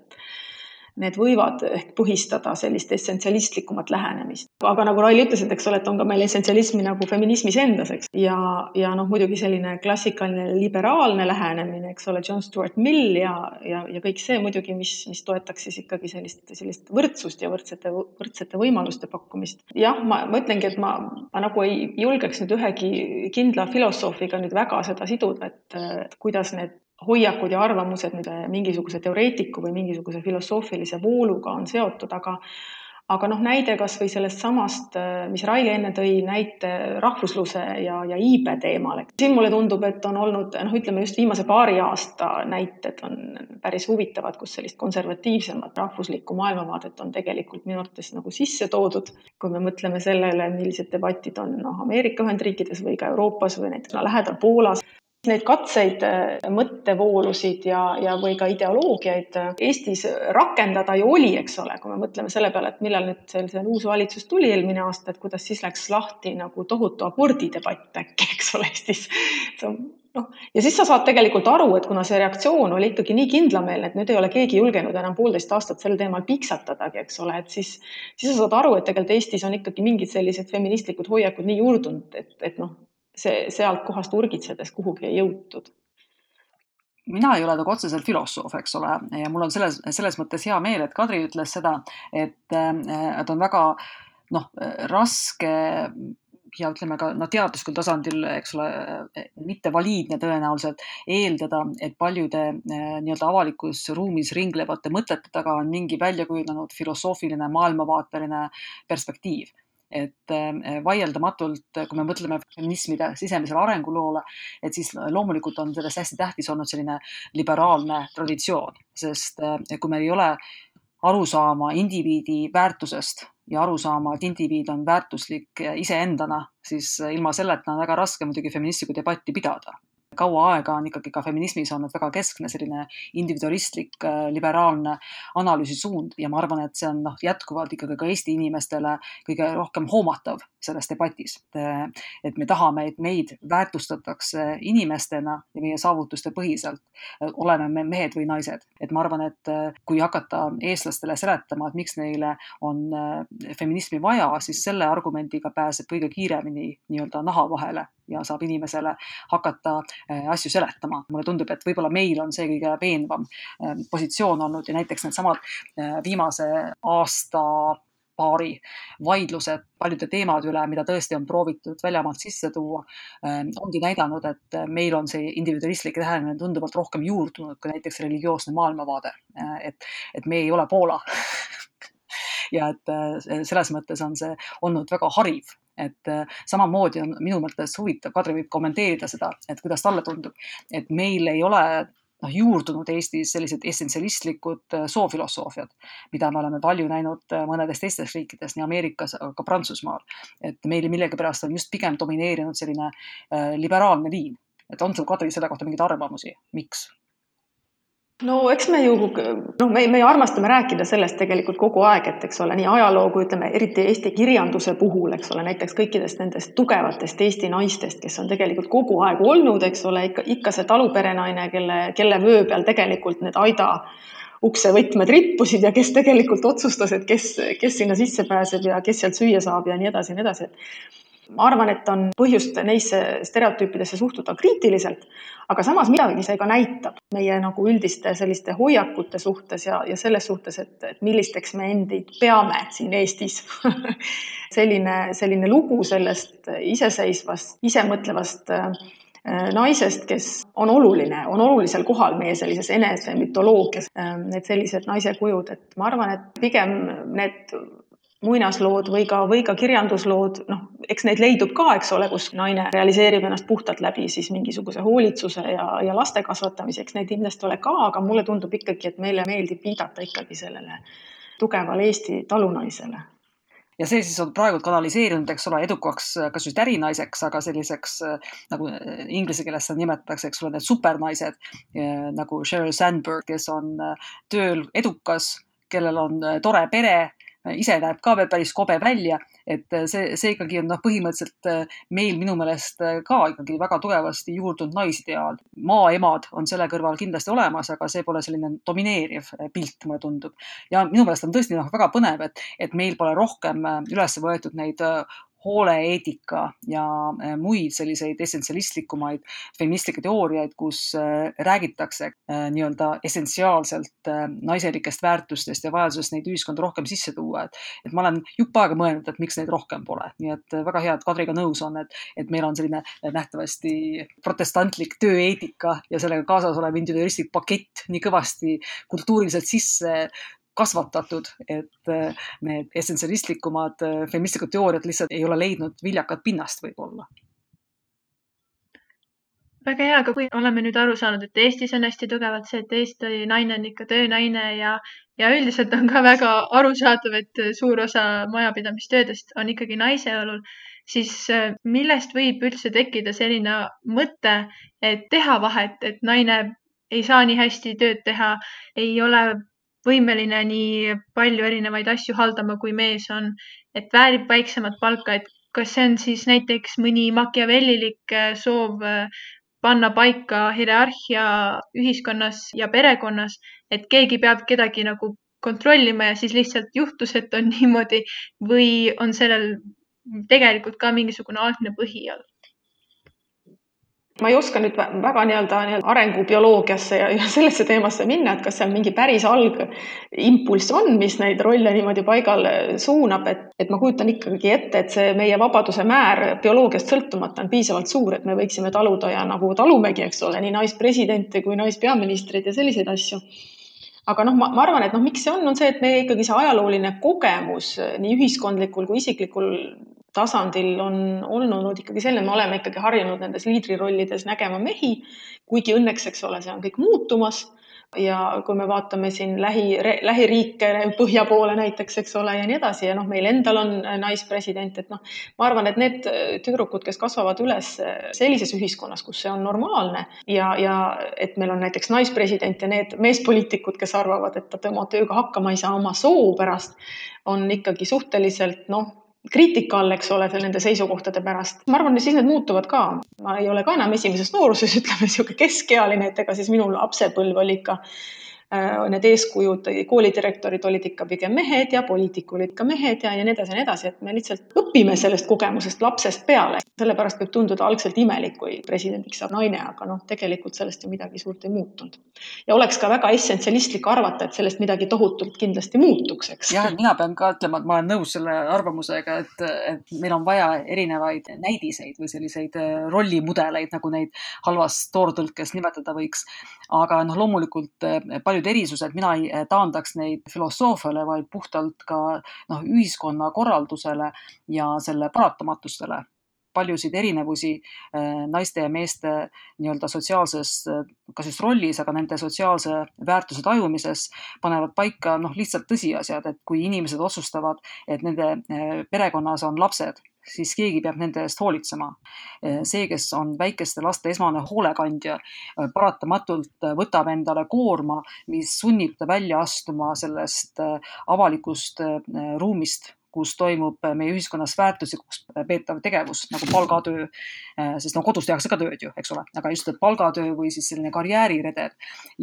need võivad ehk põhistada sellist essentsialistlikumat lähenemist. aga nagu Raili ütles, et eks ole, et on ka meil essentsialismi nagu feminismis endas, eks. ja, ja noh, muidugi selline klassikaline liberaalne lähenemine, eks ole, John Stuart Mill ja, ja, ja kõik see muidugi, mis, mis toetaks siis ikkagi sellist, sellist võrdsust ja võrdsete, võrdsete võimaluste pakkumist. jah, ma, ma ütlengi, et ma, ma nagu ei julgeks nüüd ühegi kindla filosoofiga nüüd väga seda siduda, et kuidas need hoiakud ja arvamused äh, mingisuguse teoreetiku või mingisuguse filosoofilise vooluga on seotud, aga aga noh, näide kasvõi sellest samast, mis Raili enne tõi, näite rahvusluse ja, ja iibe teemal, et siin mulle tundub, et on olnud noh, ütleme just viimase paari aasta näited on päris huvitavad, kus sellist konservatiivsemat rahvuslikku maailmavaadet on tegelikult minu arvates nagu sisse toodud. kui me mõtleme sellele, millised debatid on noh, Ameerika Ühendriikides või ka Euroopas või näiteks no, lähedal Poolas Neid katseid, äh, mõttevoolusid ja, ja, või ka ideoloogiaid äh, Eestis rakendada ju oli, eks ole, kui me mõtleme selle peale, et millal nüüd see, uus valitsus tuli eelmine aasta, et kuidas siis läks lahti nagu tohutu abordidebatt äkki, eks ole, Eestis. noh, ja siis sa saad tegelikult aru, et kuna see reaktsioon oli ikkagi nii kindlameelne, et nüüd ei ole keegi julgenud enam poolteist aastat sel teemal piksatadagi, eks ole, et siis, siis sa saad aru, et tegelikult Eestis on ikkagi mingid sellised feministlikud hoiakud nii juurdunud, et, et noh, see sealt kohast urgitsedes kuhugi ei jõutud. Mina ei ole nagu otseselt filosoof, eks ole, ja mul on selles, selles mõttes hea meel, et Kadri ütles seda, et, et on väga noh, raske ja ütleme ka no teaduslikul tasandil, eks ole, mitte valiidne tõenäoliselt eeldada, et paljude eh, nii-öelda avalikus ruumis ringlevate mõtete taga on mingi välja kujunenud filosoofiline, maailmavaateline perspektiiv et eh, vaieldamatult, kui me mõtleme feminismide sisemisele arenguloole, et siis loomulikult on sellest hästi tähtis olnud selline liberaalne traditsioon, sest eh, kui meil ei ole arusaama indiviidi väärtusest ja aru saama, et indiviid on väärtuslik iseendana, siis ilma selleta on väga raske muidugi feministlikku debatti pidada kaua aega on ikkagi ka feminismis olnud väga keskne selline individualistlik äh, liberaalne analüüsisuund ja ma arvan, et see on noh, jätkuvalt ikkagi ka Eesti inimestele kõige rohkem hoomatav selles debatis. et me tahame, et meid väärtustatakse inimestena ja meie saavutuste põhiselt, oleme me mehed või naised. et ma arvan, et äh, kui hakata eestlastele seletama, et miks neile on äh, feminismi vaja, siis selle argumendiga pääseb kõige kiiremini nii-öelda naha vahele ja saab inimesele hakata äh, asju seletama. mulle tundub, et võib-olla meil on see kõige veenvam äh, positsioon olnud ja näiteks needsamad äh, viimase aasta paari vaidlused paljude teemade üle, mida tõesti on proovitud väljamaalt sisse tuua, ongi näidanud, et meil on see individualistlik lähenemine tunduvalt rohkem juurdunud kui näiteks religioosne maailmavaade. et, et me ei ole Poola ja et selles mõttes on see olnud väga hariv et äh, samamoodi on minu mõttes huvitav, Kadri võib kommenteerida seda, et kuidas talle tundub, et meil ei ole noh, juurdunud Eestis sellised essentsialistlikud äh, soofilosoofiad, mida me oleme palju näinud mõnedes teistes riikides, nii Ameerikas, aga ka Prantsusmaal. et meil millegipärast on just pigem domineerinud selline liberaalne liin. et on sul, Kadri, selle kohta mingeid arvamusi, miks? No eks me ju, noh, me, me armastame rääkida sellest tegelikult kogu aeg, et eks ole, nii ajaloo kui ütleme, eriti Eesti kirjanduse puhul, eks ole, näiteks kõikidest nendest tugevatest Eesti naistest, kes on tegelikult kogu aeg olnud, eks ole, ikka, ikka see taluperenaine, kelle, kelle vöö peal tegelikult need aida uksevõtmed rippusid ja kes tegelikult otsustas, et kes, kes sinna sisse pääseb ja kes sealt süüa saab ja nii edasi ja nii edasi, et ma arvan, et on põhjust neisse stereotüüpidesse suhtuda kriitiliselt, aga samas midagi see ka näitab meie nagu üldiste selliste hoiakute suhtes ja, ja selles suhtes, et, et millisteks me endid peame siin Eestis. Selline, selline lugu sellest iseseisvast, isemõtlevast äh, naisest, kes on oluline, on olulisel kohal meie sellises enesemütoloogias, äh, need sellised naise kujud, et ma arvan, et pigem need muinaslood või ka, või ka kirjanduslood, noh, eks neid leidub ka, eks ole, kus naine realiseerib ennast puhtalt läbi siis mingisuguse hoolitsuse ja, ja laste kasvatamise, eks neid kindlasti ole ka, aga mulle tundub ikkagi, et meile meeldib viidata ikkagi sellele tugevale Eesti talunaisele. Ja see siis on praegu kanaliseerunud, eks ole, edukaks kas just ärinaiseks, aga selliseks nagu inglise keeles seda nimetatakse, eks ole, need supernaised nagu Sheryl Sandberg, kes on tööl edukas, kellel on tore pere ise näeb ka päris kobe välja, et see, see ikkagi on noh, põhimõtteliselt äh, meil minu meelest äh, ka ikkagi väga tugevasti juurdunud naisideaal. maaemad on selle kõrval kindlasti olemas, aga see pole selline domineeriv äh, pilt, mulle tundub. ja minu meelest on tõesti noh, väga põnev, et, et meil pole rohkem üles võetud neid hooleeetika ja äh, muid selliseid essentsialistlikumaid feministlikke teooriaid, kus äh, räägitakse äh, nii-öelda essentsiaalselt naiselikest väärtustest ja vajadusest neid ühiskonda rohkem sisse tuua, et, et ma olen jupp aega mõelnud, et miks neid rohkem pole, nii et väga hea, et Kadriga nõus on, et, et meil on selline nähtavasti protestantlik tööeetika ja sellega kaasas olev individualistlik pakett nii kõvasti kultuuriliselt sisse kasvatatud, et äh, need essentsialistlikumad äh, feministlikud teooriad lihtsalt ei ole leidnud viljakat pinnast võib-olla. Väga hea, aga kui oleme nüüd aru saanud, et Eestis on hästi tugevalt see, et Eesti naine on ikka töönaine ja, ja üldiselt on ka väga arusaadav, et suur osa majapidamistöödest on ikkagi naise õlul, siis äh, millest võib üldse tekkida selline mõte, et teha vahet, et naine ei saa nii hästi tööd teha, ei ole võimeline nii palju erinevaid asju haldama, kui mees on, et väärib väiksemat palka, et kas see on siis näiteks mõni makiavellilik äh, soov äh, panna paika hierarhia ühiskonnas ja perekonnas, et keegi peab kedagi nagu kontrollima ja siis lihtsalt juhtus, et on niimoodi või on sellel tegelikult ka mingisugune algne põhi all? Ma ei oska nüüd väga nii-öelda nii arengubioloogiasse ja, ja sellesse teemasse minna, et kas seal mingi päris algimpulss on, mis neid rolle niimoodi paigale suunab, et, et ma kujutan ikkagi ette, et see meie vabaduse määr bioloogiast sõltumata on piisavalt suur, et me võiksime taluda ja nagu talumegi, eks ole, nii naispresidente kui naispeaministreid ja selliseid asju. Aga noh, ma, ma arvan, et noh, miks see on, on see, et meie ikkagi see ajalooline kogemus nii ühiskondlikul kui isiklikul tasandil on olnud ikkagi selline, me oleme ikkagi harjunud nendes liidrirollides nägema mehi, kuigi õnneks, eks ole, see on kõik muutumas. Ja kui me vaatame siin lähi, lähiriike põhja poole näiteks, eks ole, ja nii edasi ja noh, meil endal on naispresident, et noh, ma arvan, et need tüdrukud, kes kasvavad üles sellises ühiskonnas, kus see on normaalne ja, ja et meil on näiteks naispresident ja need meespoliitikud, kes arvavad, et ta oma tööga hakkama ei saa oma soo pärast, on ikkagi suhteliselt noh kriitika all, eks ole, nende seisukohtade pärast. ma arvan, et siis need muutuvad ka. ma ei ole ka enam esimeses nooruses, ütleme niisugune keskealine, et ega siis minu lapsepõlv oli ikka need eeskujud, koolidirektorid olid ikka pigem mehed ja poliitikud olid ka mehed ja, ja nii edasi ja nii edasi, et me lihtsalt õpime sellest kogemusest lapsest peale. sellepärast võib tunduda algselt imelik, kui presidendiks saab naine, aga noh, tegelikult sellest ju midagi suurt ei muutunud. ja oleks ka väga essentsialistlik arvata, et sellest midagi tohutult kindlasti muutuks, eks. jah, mina pean ka ütlema, et ma olen nõus selle arvamusega, et, et meil on vaja erinevaid näidiseid või selliseid äh, rollimudeleid, nagu neid halvas toortõlkes nimetada võiks. aga noh, loomulikult äh, palju paljud erisused, mina ei eh, taandaks neid filosoofiale, vaid puhtalt ka noh, ühiskonnakorraldusele ja selle paratamatustele paljusid erinevusi eh, naiste ja meeste nii-öelda sotsiaalses, kas just rollis, aga nende sotsiaalse väärtuse tajumises panevad paika noh, lihtsalt tõsiasjad, et kui inimesed otsustavad, et nende eh, perekonnas on lapsed siis keegi peab nende eest hoolitsema. see, kes on väikeste laste esmane hoolekandja, paratamatult võtab endale koorma, mis sunnib ta välja astuma sellest avalikust ruumist, kus toimub meie ühiskonnas väärtuslikuks peetav tegevus nagu palgatöö. sest no kodus tehakse ka tööd ju, eks ole, aga just palgatöö või siis selline karjääriredel.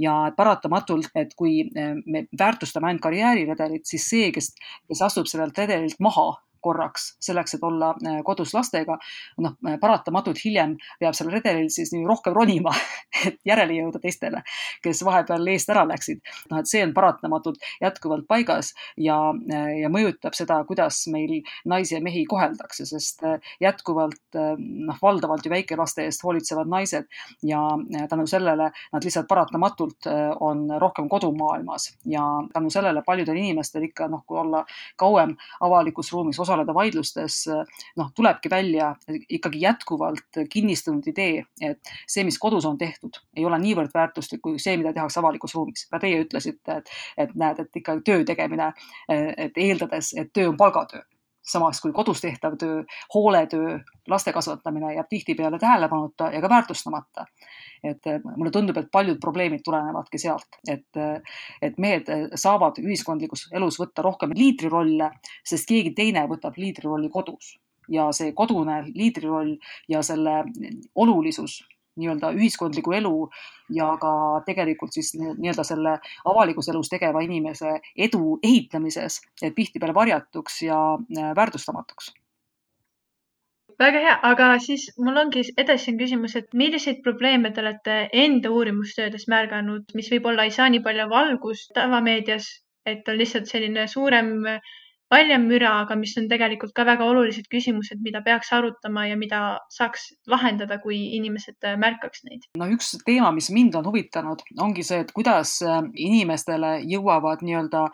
ja paratamatult, et kui me väärtustame ainult karjääriredelit, siis see, kes, kes astub sellelt redelilt maha korraks selleks, et olla äh, kodus lastega. noh, äh, paratamatult hiljem peab seal redelil siis nii rohkem ronima, et järele jõuda teistele, kes vahepeal eest ära läksid. noh, et see on paratamatult jätkuvalt paigas ja, äh, ja mõjutab seda, kuidas meil naisi ja mehi koheldakse, sest jätkuvalt noh, valdavalt ju väikelaste eest hoolitsevad naised ja tänu sellele nad lihtsalt paratamatult on rohkem kodumaailmas ja tänu sellele paljudel inimestel ikka noh, kui olla kauem avalikus ruumis osaleda, osaleda vaidlustes, noh, tulebki välja ikkagi jätkuvalt kinnistunud idee, et see, mis kodus on tehtud, ei ole niivõrd väärtuslik kui see, mida tehakse avalikus ruumis. ka teie ütlesite, et, et näed, et ikka töö tegemine, et eeldades, et töö on palgatöö samas kui kodus tehtav töö, hooletöö, laste kasvatamine jääb tihtipeale tähelepanuta ja ka väärtustamata et mulle tundub, et paljud probleemid tulenevadki sealt, et, et mehed eh, saavad ühiskondlikus elus võtta rohkem liidrirolle, sest keegi teine võtab liidrirolli kodus. Ja see kodune liidriroll ja selle olulisus nii-öelda ühiskondliku elu ja ka tegelikult siis nii-öelda selle avalikus elus tegeva inimese edu ehitamises tihtipeale varjatuks ja väärtustamatuks väga hea, aga siis mul ongi edasi küsimus, et milliseid probleeme te olete enda uurimustöödes märganud, mis võib-olla ei saa nii palju valgust tavameedias, et on lihtsalt selline suurem valjem müra, aga mis on tegelikult ka väga olulised küsimused, mida peaks arutama ja mida saaks lahendada, kui inimesed äh, märkaks neid. no üks teema, mis mind on huvitanud, ongi see, et kuidas äh, inimestele jõuavad nii-öelda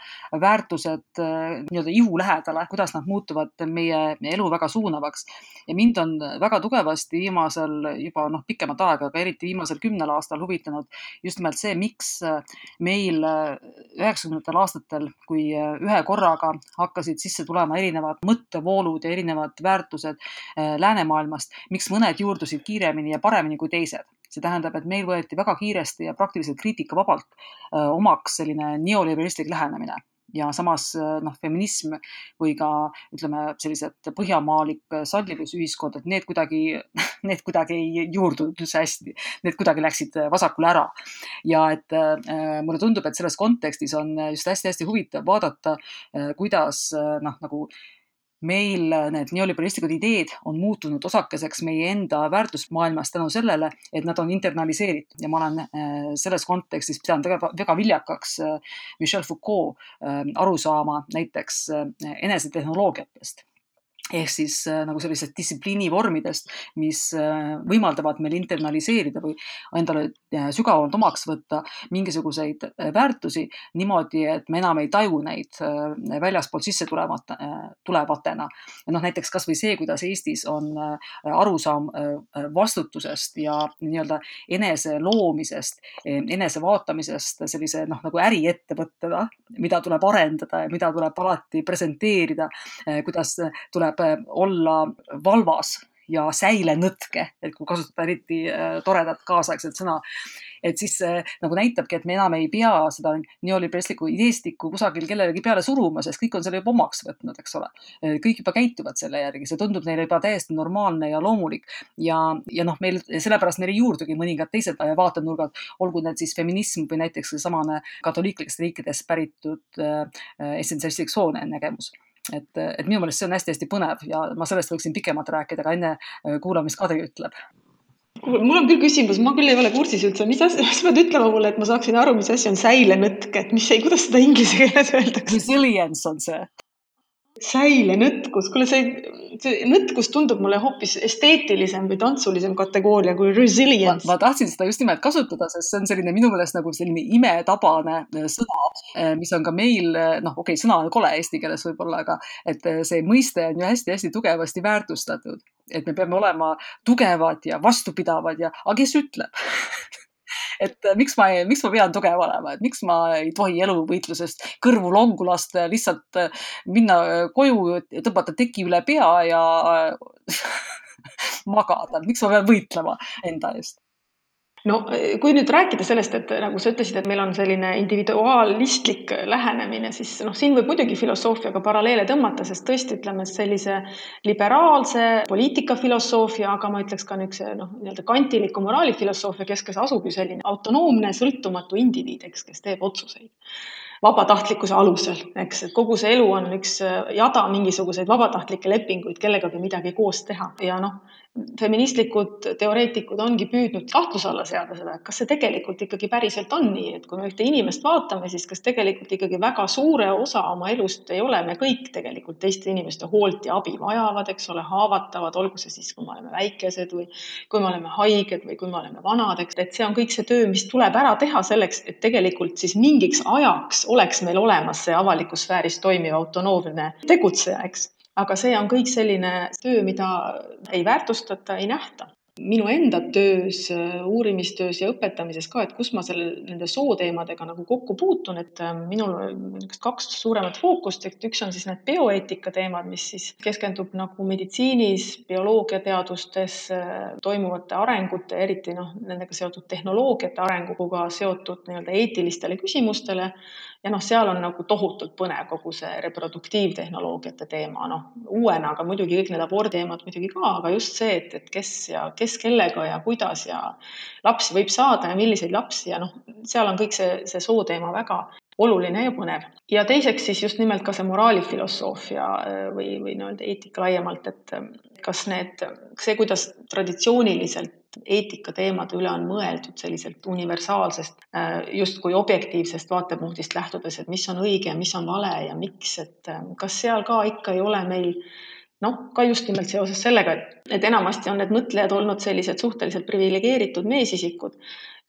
väärtused äh, nii-öelda ihu lähedale, kuidas nad muutuvad meie elu väga suunavaks. ja mind on väga tugevasti viimasel juba noh, pikemat aega, aga eriti viimasel kümnel aastal huvitanud just nimelt see, miks meil üheksakümnendatel aastatel, kui ühe korraga hakkasid hakkasid sisse tulema erinevad mõttevoolud ja erinevad väärtused äh, läänemaailmast, miks mõned juurdusid kiiremini ja paremini kui teised. See tähendab, et meil võeti väga kiiresti ja praktiliselt kriitikavabalt äh, omaks selline neoliberalistlik lähenemine ja samas noh, feminism või ka ütleme, sellised põhjamaalik sallivusühiskond, et need kuidagi, need kuidagi ei juurdunud üldse hästi, need kuidagi läksid vasakule ära. ja et äh, mulle tundub, et selles kontekstis on just hästi-hästi huvitav vaadata, kuidas noh, nagu meil need neoliberalistlikud ideed on muutunud osakeseks meie enda väärtusmaailmas tänu sellele, et nad on internaliseeritud. Ja ma olen äh, selles kontekstis pidanud väga, väga viljakaks äh, Michel Foucault äh, arusaama näiteks enesetehnoloogiatest ehk siis äh, nagu sellisest distsipliinivormidest, mis äh, võimaldavad meil internaliseerida või endale äh, sügavamalt omaks võtta mingisuguseid väärtusi niimoodi, et me enam ei taju neid väljaspoolt sisse tulemata, tulevatena. noh, näiteks kasvõi see, kuidas Eestis on arusaam vastutusest ja nii-öelda enese loomisest, enese vaatamisest sellise noh, nagu äriettevõttena, mida tuleb arendada ja mida tuleb alati presenteerida, kuidas tuleb tuleb olla valvas ja säilenõtke, et kui kasutada eriti äh, toredat kaasaegset sõna, et siis see nagu näitabki, et me enam ei pea seda neoliberalistlikku ideestikku kusagil kellelegi peale suruma, sest kõik on selle juba omaks võtnud, eks ole. Äh, kõik juba käituvad selle järgi, see tundub neile juba täiesti normaalne ja loomulik. Ja, ja noh, meil sellepärast meil ei juurdugi mõningad teised vaatenurgad, olgu need siis feminism või näiteks seesamane katoliiklikest riikidest päritud äh, essentsialistlik soonägemus et, et minu meelest see on hästi-hästi põnev ja ma sellest võiksin pikemalt rääkida, aga enne äh, kuulame, mis Kadri ütleb mul on küll küsimus, ma küll ei ole kursis üldse, mis asja, sa pead ütlema mulle, et ma saaksin aru, mis asi on säilenõtk, et mis, kuidas seda inglise keeles öeldakse? Resilience on see säilenõtkus, kuule see, see nõtkus tundub mulle hoopis esteetilisem või tantsulisem kategooria kui resilience. ma tahtsin seda just nimelt kasutada, sest see on selline minu meelest nagu selline imetabane äh, sõna, äh, mis on ka meil, äh, noh, okei okay,, sõna on kole eesti keeles võib-olla, aga et see mõiste on ju hästi-hästi tugevasti väärtustatud, et me peame olema tugevad ja vastupidavad ja, aga kes ütleb et äh, miks ma, miks ma pean tugev olema, et miks ma ei tohi eluvõitlusest kõrvu longu lasta ja lihtsalt äh, minna äh, koju, tõmmata teki üle pea ja magada, miks ma pean võitlema enda eest no kui nüüd rääkida sellest, et nagu sa ütlesid, et meil on selline individualistlik lähenemine, siis noh, siin võib muidugi filosoofiaga paralleele tõmmata, sest tõesti, ütleme sellise liberaalse poliitikafilosoofia, aga ma ütleks ka niisuguse noh, nii-öelda kantiliku moraalifilosoofia keskes asub ju selline autonoomne, sõltumatu indiviid, eks, kes teeb otsuseid vabatahtlikkuse alusel, eks, et kogu see elu on üks jada mingisuguseid vabatahtlikke lepinguid kellegagi midagi koos teha. Ja noh, feministlikud teoreetikud ongi püüdnud kahtluse alla seada seda, et kas see tegelikult ikkagi päriselt on nii, et kui me ühte inimest vaatame, siis kas tegelikult ikkagi väga suure osa oma elust ei ole me kõik tegelikult teiste inimeste hoolt ja abi vajavad, eks ole, haavatavad, olgu see siis, kui me oleme väikesed või kui me oleme haiged või kui me oleme vanad, eks, et see on kõik see töö, mis tuleb ära teha selleks, et tegelikult siis mingiks ajaks oleks meil olemas see avalikus sfääris toimiv autonoomne tegutseja, eks aga see on kõik selline töö, mida ei väärtustata, ei nähta. Minu enda töös, uurimistöös ja õpetamises ka, et kus ma selle, nende sooteemadega nagu kokku puutun, et äh, minul on kaks suuremat fookust, et üks on siis need bioeetika teemad, mis siis keskendub nagu meditsiinis, bioloogiateadustes äh, toimuvate arengute, eriti noh, nendega seotud tehnoloogiate arenguga seotud nii-öelda eetilistele küsimustele ja noh, seal on nagu tohutult põnev kogu see reproduktiivtehnoloogiate teema, noh uuena, aga muidugi kõik need aborditeemad muidugi ka, aga just see, et, et kes ja kes kellega ja kuidas ja lapsi võib saada ja milliseid lapsi ja noh, seal on kõik see, see sooteema väga oluline ja põnev. ja teiseks siis just nimelt ka see moraalifilosoofia või, või nii-öelda eetika laiemalt, et kas need, see, kuidas traditsiooniliselt eetikateemade üle on mõeldud selliselt universaalsest, äh, justkui objektiivsest vaatepunktist lähtudes, et mis on õige ja mis on vale ja miks, et äh, kas seal ka ikka ei ole meil noh, ka just nimelt seoses sellega, et, enamasti on need mõtlejad olnud sellised suhteliselt priviligeeritud meesisikud.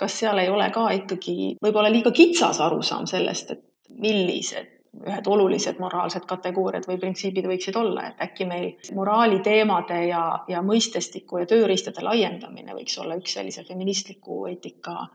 kas seal ei ole ka ikkagi võib-olla liiga kitsas arusaam sellest, et millised ühed olulised moraalsed kategooriad või printsiibid võiksid olla, et äkki meil moraali teemade ja, ja mõistestiku ja tööriistade laiendamine võiks olla üks sellise feministliku eetika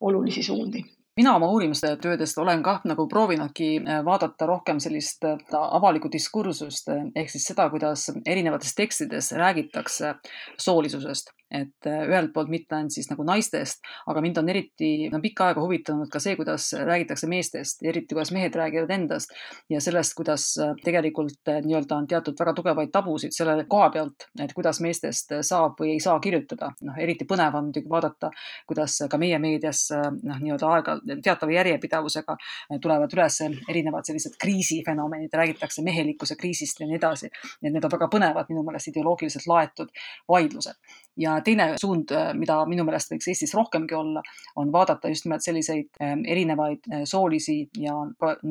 olulisi suundi. Mina oma uurimustöödest olen kah nagu proovinudki äh, vaadata rohkem sellist äh, avalikku diskursust ehk siis seda, kuidas erinevates tekstides räägitakse soolisusest et äh, ühelt poolt mitte ainult siis nagu naistest, aga mind on eriti no, pikka aega huvitanud ka see, kuidas räägitakse meestest, eriti kuidas mehed räägivad endast ja sellest, kuidas äh, tegelikult äh, nii-öelda on teatud väga tugevaid tabusid selle koha pealt, et kuidas meestest saab või ei saa kirjutada. noh, eriti põnev on muidugi vaadata, kuidas ka meie meedias noh, nii-öelda aega teatava järjepidevusega tulevad üles erinevad sellised kriisifenomenid, räägitakse mehelikkuse kriisist ja nii edasi. et need on väga põnevad minu meelest ideoloogiliselt laetud vaidlused ja teine suund, äh, mida minu meelest võiks Eestis rohkemgi olla, on vaadata just nimelt selliseid ähm, erinevaid äh, soolisi ja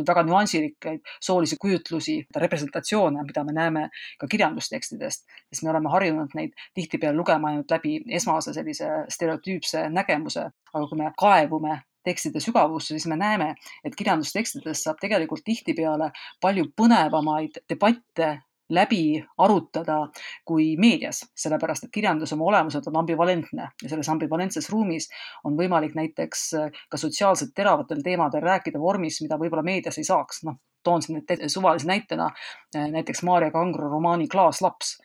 väga nüansirikkaid soolisi kujutlusi, representatsioone, mida me näeme ka kirjandustekstidest, sest me oleme harjunud neid tihtipeale lugema ainult läbi esmase sellise stereotüüpse nägemuse, aga kui me kaevume tekstide sügavusse, siis me näeme, et kirjandustekstidest saab tegelikult tihtipeale palju põnevamaid debatte läbi arutada kui meedias, sellepärast et kirjandus oma olemuselt on ambivalentne ja selles ambivalentses ruumis on võimalik näiteks äh, ka sotsiaalselt teravatel teemadel rääkida vormis, mida võib-olla meedias ei saaks. noh, toon siin nüüd suvalise näitena äh, näiteks Maarja Kangro romaani Klaaslaps,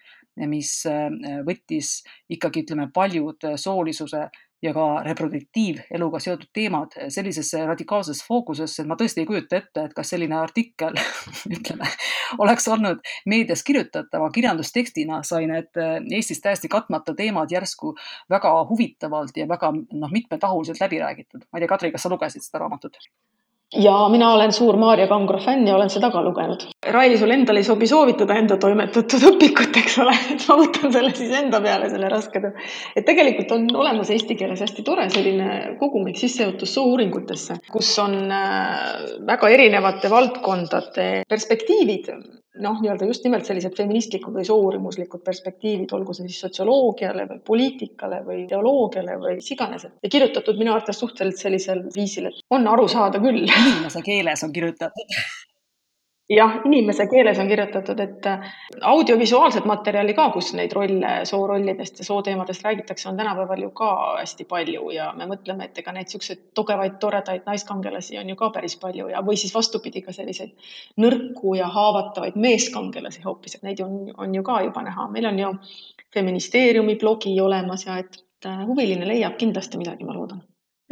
mis äh, võttis ikkagi, ütleme, paljud soolisuse ja ka reproduktiiveluga seotud teemad sellisesse radikaalsesse fookusesse, et ma tõesti ei kujuta ette, et kas selline artikkel ütleme, oleks olnud meedias kirjutatava kirjandustekstina, sai need Eestis täiesti katmata teemad järsku väga huvitavalt ja väga noh, mitmetahuliselt läbi räägitud. ma ei tea, Kadri, kas sa lugesid seda raamatut? Ja mina olen suur Maarja Kangro fänn ja olen seda ka lugenud. Raili, sul endal ei sobi soovitada enda toimetatud õpikut, eks ole, et ma võtan selle siis enda peale, selle raske töö. et tegelikult on olemas eesti keeles hästi tore selline kogumik sissejuhatus soo-uuringutesse, kus on äh, väga erinevate valdkondade perspektiivid noh, nii-öelda just nimelt sellised feministlikud või soo-uurimuslikud perspektiivid, olgu see siis sotsioloogiale või poliitikale või teoloogiale või mis iganes. ja kirjutatud minu arvates suhteliselt sellisel viisil, et on aru saada küll. inimese keeles on kirjutatud jah, inimese keeles on kirjutatud, et äh, audiovisuaalset materjali ka, kus neid rolle, soorollidest ja sooteemadest räägitakse, on tänapäeval ju ka hästi palju ja me mõtleme, et ega neid niisuguseid tugevaid, toredaid naiskangelasi on ju ka päris palju ja, või siis vastupidi, ka selliseid nõrku ja haavatavaid meeskangelasi hoopis, et neid on, on ju ka juba näha. meil on ju feministeeriumi blogi olemas ja et äh, huviline leiab kindlasti midagi, ma loodan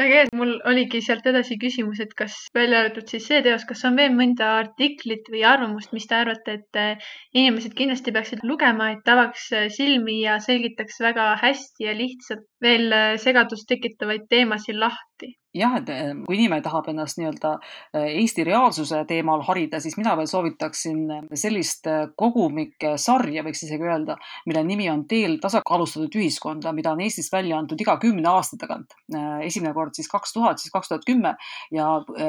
väga hea, mul oligi sealt edasi küsimus, et kas välja arvatud siis see teos, kas on veel mõnda artiklit või arvamust, mis te arvate, et eh, inimesed kindlasti peaksid lugema, et avaks eh, silmi ja selgitaks väga hästi ja lihtsalt veel eh, segadust tekitavaid teemasid lahti? jah, et eh, kui inimene tahab ennast nii-öelda eh, Eesti reaalsuse teemal harida, siis mina veel soovitaksin sellist kogumike sarja, võiks isegi öelda, mille nimi on Teel tasakaalustatud ühiskonda, mida on Eestis välja antud iga kümne aasta tagant. esimene kord siis kaks tuhat, siis kaks tuhat kümme ja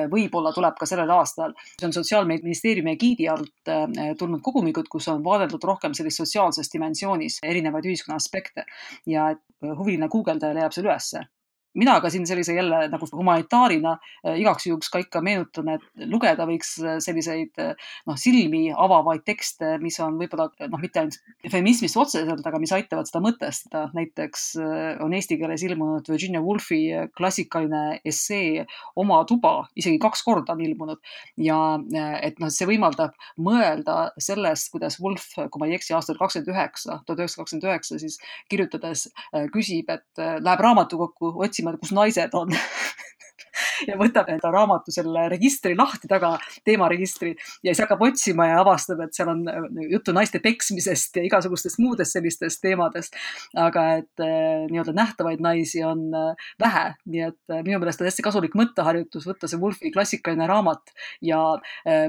võib-olla tuleb ka sellel aastal. see on Sotsiaalministeeriumi egiidi alt tulnud kogumikud, kus on vaadeldud rohkem sellist sotsiaalses dimensioonis erinevaid ühiskonna aspekte ja huviline guugeldaja leiab selle ülesse mina ka siin sellise jälle nagu humanitaarina äh, igaks juhuks ka ikka meenutan, et lugeda võiks äh, selliseid äh, noh, silmi avavaid tekste, mis on võib-olla noh, mitte ainult feminismist otseselt, aga mis aitavad seda mõtestada. näiteks on eesti keeles ilmunud Virginia Woolfi klassikaline essee Oma tuba, isegi kaks korda on ilmunud ja et noh, see võimaldab mõelda sellest, kuidas Woolf, kui ma ei eksi, aastal kakskümmend üheksa, tuhat üheksasada kakskümmend üheksa siis kirjutades küsib, et läheb raamatukokku otsima otsima, kus naised on ja võtab enda raamatu selle registri lahti taga, teemaregistri ja siis hakkab otsima ja avastab, et seal on äh, juttu naiste peksmisest ja igasugustest muudest sellistest teemadest. aga et äh, nii-öelda nähtavaid naisi on äh, vähe, nii et minu meelest on hästi kasulik mõtteharjutus võtta see Wolfi klassikaline raamat ja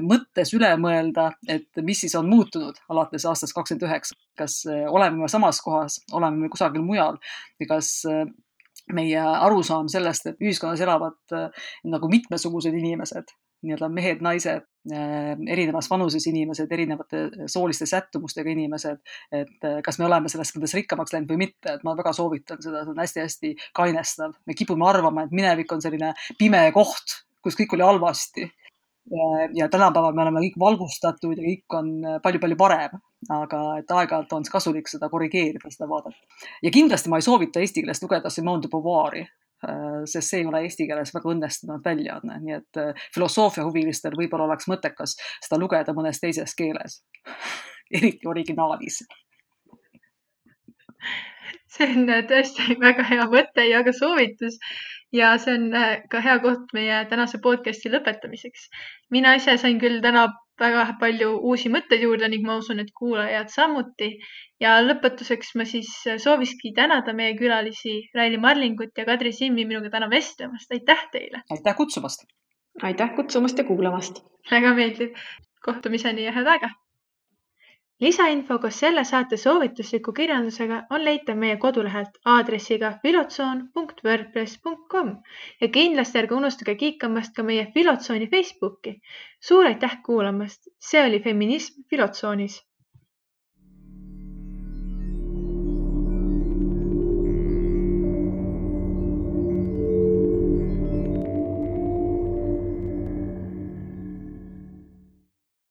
mõttes üle mõelda, et mis siis on muutunud alates aastast kakskümmend üheksa. kas oleme me samas kohas, oleme me kusagil mujal ja kas meie arusaam sellest, et ühiskonnas elavad äh, nagu mitmesugused inimesed, nii-öelda mehed, naised, äh, erinevas vanuses inimesed, erinevate sooliste sättumustega inimesed, et äh, kas me oleme sellest mõttes rikkamaks läinud või mitte, et ma väga soovitan seda, see on hästi-hästi kainestav. me kipume arvama, et minevik on selline pime koht, kus kõik oli halvasti ja tänapäeval me oleme kõik valgustatud ja kõik on palju-palju parem, aga et aeg-ajalt on kasulik seda korrigeerida, seda vaadata. ja kindlasti ma ei soovita eesti keeles lugeda Simone de Beauvoir'i, äh, sest see ei ole eesti keeles väga õnnestunud väljaanne, nii et äh, filosoofiahuvilistel võib-olla oleks mõttekas seda lugeda mõnes teises keeles eriti originaalis see on äh, tõesti väga hea mõte ja ka soovitus ja see on ka hea koht meie tänase podcasti lõpetamiseks. mina ise sain küll täna väga palju uusi mõtteid juurde ning ma usun, et kuulajad samuti. ja lõpetuseks ma siis soovikski tänada meie külalisi Raili Marlingut ja Kadri Simmi minuga täna vestlemast. aitäh teile! aitäh kutsumast! aitäh kutsumast ja kuulamast! väga meeldiv! kohtumiseni ja head aega! Lisainfo koos selle saate soovitusliku kirjandusega on leitav meie kodulehelt aadressiga filotsoon.wordpress.com ja kindlasti ärge unustage kiikamast ka meie Filotsooni Facebooki. suur aitäh kuulamast, see oli Feminism Filotsoonis